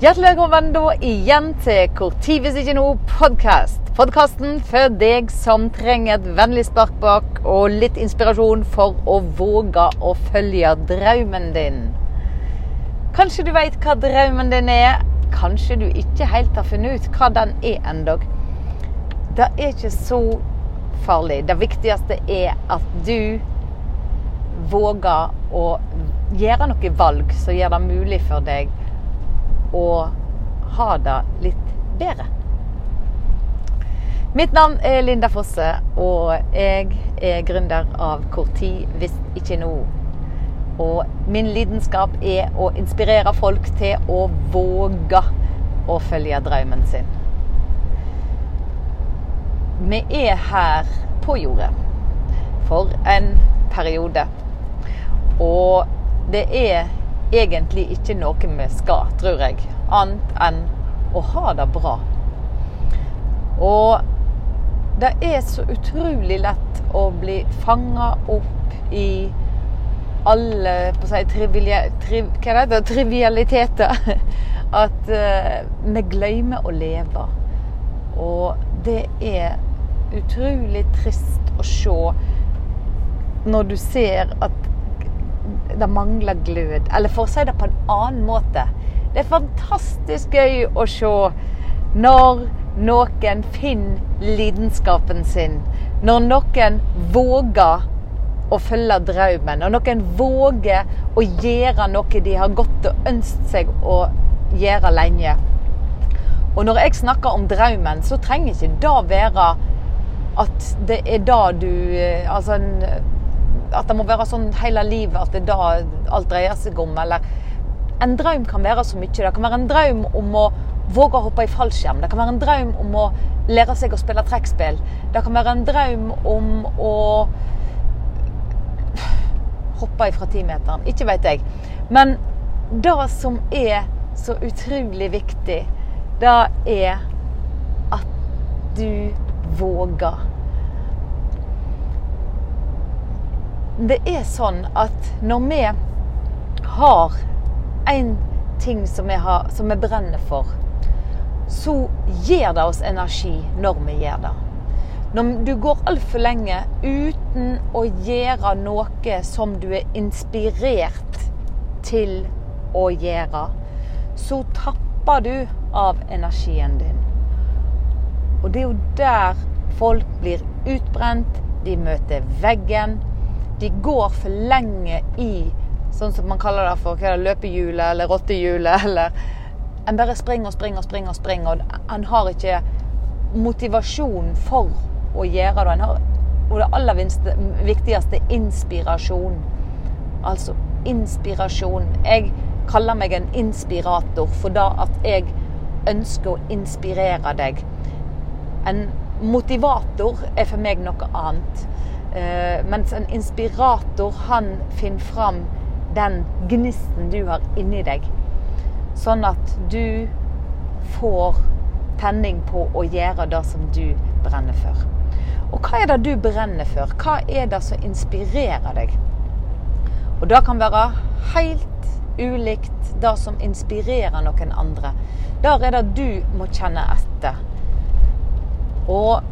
Hjertelig velkommen da igjen til Hvor hvis ikke noe podkast. Podkasten for deg som trenger et vennlig spark bak og litt inspirasjon for å våge å følge drømmen din. Kanskje du vet hva drømmen din er. Kanskje du ikke helt har funnet ut hva den er endog. Det er ikke så farlig. Det viktigste er at du våger å gjøre noe valg som gjør det mulig for deg å ha det litt bedre. Mitt navn er Linda Fosse, og jeg er gründer av Hvor tid hvis ikke nå. Og min lidenskap er å inspirere folk til å våge å følge drømmen sin. Vi er her på jordet for en periode. Og det er egentlig ikke noe vi skal, tror jeg, annet enn å ha det bra. Og det er så utrolig lett å bli fanga opp i alle på å si, trivial, tri, hva det, trivialiteter. At uh, vi glemmer å leve. Og det er utrolig trist å se når du ser at det mangler glød. Eller for å si det på en annen måte. Det er fantastisk gøy å se når noen finner lidenskapen sin. Når noen våger å følge drømmen. Når noen våger å gjøre noe de har gått og ønsket seg å gjøre lenge. Og når jeg snakker om drømmen, så trenger ikke det være at det er da du eh, Altså en at det må være sånn hele livet at det da alt dreier seg om. Eller en drøm kan være så mye. Det kan være en drøm om å våge å hoppe i fallskjerm. Det kan være en drøm om å lære seg å spille trekkspill. Det kan være en drøm om å hoppe ifra timeteren. Ikke vet jeg. Men det som er så utrolig viktig, det er at du våger det er sånn at når vi har en ting som vi, har, som vi brenner for, så gir det oss energi når vi gjør det. Når du går altfor lenge uten å gjøre noe som du er inspirert til å gjøre, så tapper du av energien din. Og det er jo der folk blir utbrent, de møter veggen, de går for lenge i sånn som man kaller det for løpehjulet eller rottehjulet. eller En bare springer og springer og springer, og springer, og han har ikke motivasjon for å gjøre det. Har, og det aller viktigste inspirasjon. Altså inspirasjon. Jeg kaller meg en inspirator for da at jeg ønsker å inspirere deg. En motivator er for meg noe annet. Uh, mens en inspirator, han finner fram den gnisten du har inni deg. Sånn at du får tenning på å gjøre det som du brenner for. Og hva er det du brenner for? Hva er det som inspirerer deg? Og det kan være helt ulikt det som inspirerer noen andre. Der er det du må kjenne etter. Og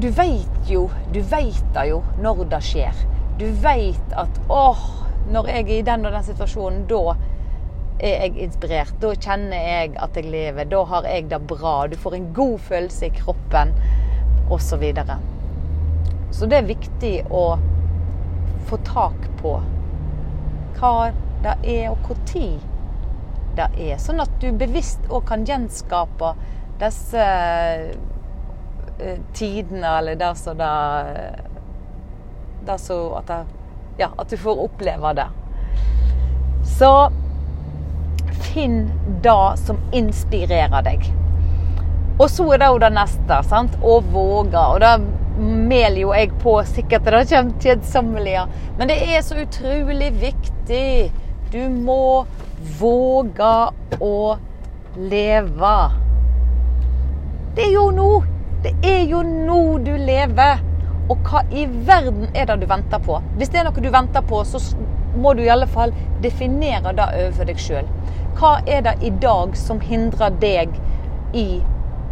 du veit jo Du veit det jo når det skjer. Du veit at åh, når jeg er i den og den situasjonen, da er jeg inspirert. Da kjenner jeg at jeg lever. Da har jeg det bra. Du får en god følelse i kroppen, osv. Så, videre. så det er viktig å få tak på hva det er, og når det er. Sånn at du bevisst òg kan gjenskape disse tidene, eller der så det Der så at det, Ja, at du får oppleve det. Så finn det som inspirerer deg. Og så er det jo det neste. sant? Å våge. Og det meler jo jeg på sikkert det kommer kjedsommelige. Men det er så utrolig viktig. Du må våge å leve. Det er jo nå det er jo nå du lever. Og hva i verden er det du venter på? Hvis det er noe du venter på, så må du i alle fall definere det overfor deg sjøl. Hva er det i dag som hindrer deg i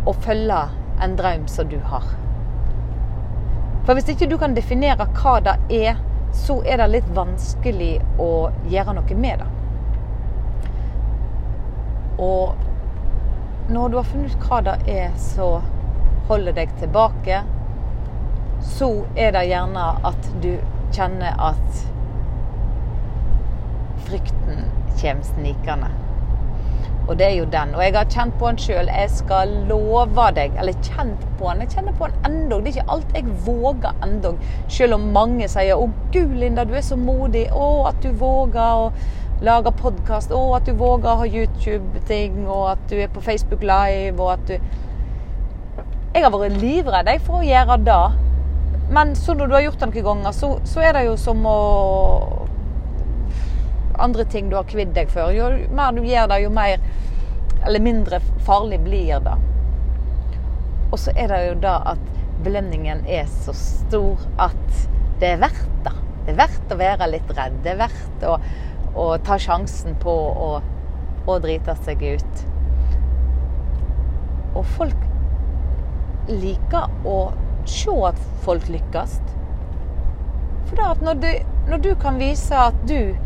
å følge en drøm som du har? For hvis ikke du kan definere hva det er, så er det litt vanskelig å gjøre noe med det. Og når du har funnet ut hva det er som holder deg tilbake, så er det gjerne at du kjenner at frykten kommer snikende. Og det er jo den. Og jeg har kjent på den sjøl. Jeg skal love deg Eller kjent på den. Jeg kjenner på den ennå. Det er ikke alt jeg våger ennå. Selv om mange sier 'Å, gud, Linda, du er så modig'. 'Å, at du våger å lage podkast'. 'Å, at du våger å ha YouTube-ting'. Og at du er på Facebook Live. Og at du Jeg har vært livredd jeg, for å gjøre det. Men så når du har gjort det noen ganger, så, så er det jo som å andre ting du har kvidd deg for. Jo mer du gjør det, jo mer eller mindre farlig blir det. Og så er det jo da at belønningen er så stor at det er verdt det. Det er verdt å være litt redd. Det er verdt å, å ta sjansen på å, å drite seg ut. Og folk liker å se at folk lykkes. For da at når du, når du kan vise at du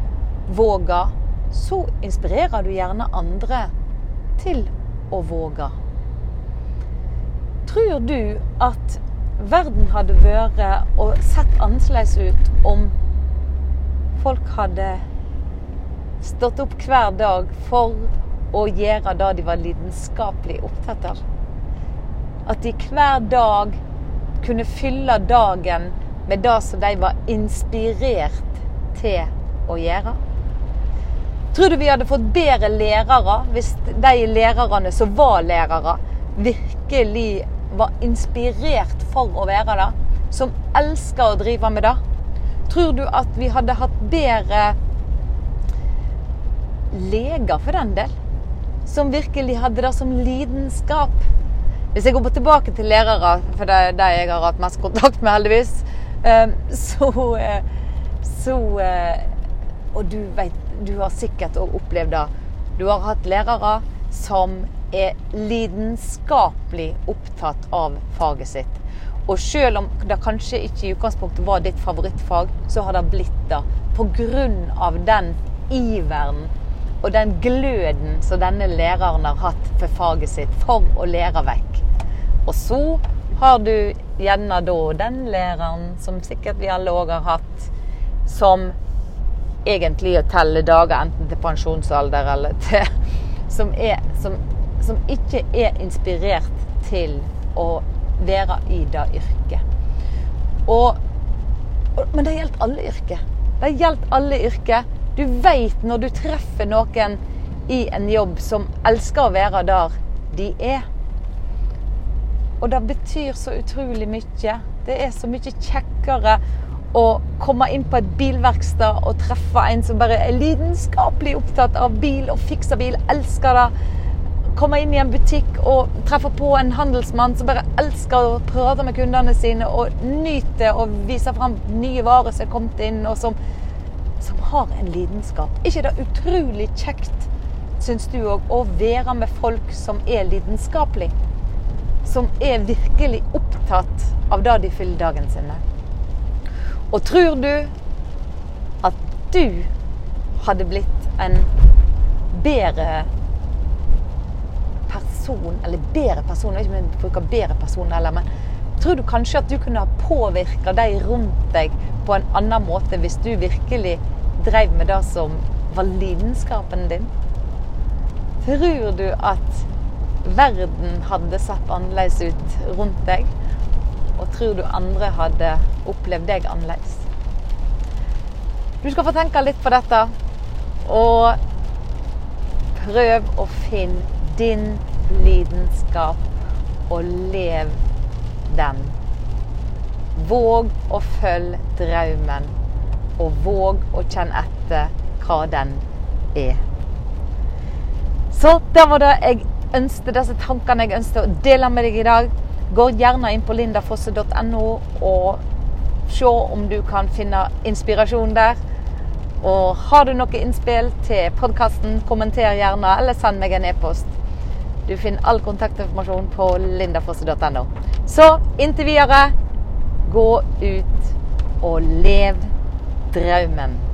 våger, så inspirerer du gjerne andre til å våge. Tror du at verden hadde vært og sett annerledes ut om folk hadde stått opp hver dag for å gjøre det de var lidenskapelig opptatt av? At de hver dag kunne fylle dagen med det som de var inspirert til å gjøre? Tror du vi hadde fått bedre lærere hvis de lærerne som var lærere, virkelig var inspirert for å være det? Som elsker å drive med det? Tror du at vi hadde hatt bedre leger, for den del? Som virkelig hadde det som lidenskap? Hvis jeg går tilbake til lærere, for det er de jeg har hatt mest kontakt med, heldigvis, eh, så, eh, så eh, Og du vet du har sikkert òg opplevd det. Du har hatt lærere som er lidenskapelig opptatt av faget sitt. Og selv om det kanskje ikke i utgangspunktet var ditt favorittfag, så har det blitt det. Pga. den iveren og den gløden som denne læreren har hatt for faget sitt, for å lære vekk. Og så har du gjerne da den læreren, som sikkert vi alle òg har hatt, som egentlig å telle dager enten til pensjonsalder eller til Som, er, som, som ikke er inspirert til å være i det yrket. Og, men det gjelder alle yrker. Det gjelder alle yrker. Du veit når du treffer noen i en jobb som elsker å være der de er. Og det betyr så utrolig mye. Det er så mye kjekkere å komme inn på et bilverksted og treffe en som bare er lidenskapelig opptatt av bil og fikser bil, elsker det. Komme inn i en butikk og treffe på en handelsmann som bare elsker å prate med kundene sine og nyter å vise fram nye varer som er kommet inn, og som, har en lidenskap. ikke det utrolig kjekt, syns du òg, å være med folk som er lidenskapelige? Som er virkelig opptatt av det de fyller dagen sin med. Og tror du at du hadde blitt en bedre person Eller bedre person, jeg vet ikke om jeg bruker bedre person heller, men tror du kanskje at du kunne ha påvirka de rundt deg på en annen måte hvis du virkelig drev med det som var lidenskapen din? Tror du at verden hadde sett annerledes ut rundt deg? Og tror du andre hadde opplevd deg annerledes? Du skal få tenke litt på dette. Og prøv å finne din lidenskap, og lev den. Våg å følge drømmen, og våg å kjenne etter hva den er. Så det var det jeg ønsket, disse tankene jeg ønsket å dele med deg i dag. Gå gjerne inn på lindafosse.no og se om du kan finne inspirasjon der. Og har du noe innspill til podkasten, kommenter gjerne, eller send meg en e-post. Du finner all kontaktinformasjon på lindafosse.no. Så inntil videre, gå ut og lev drømmen.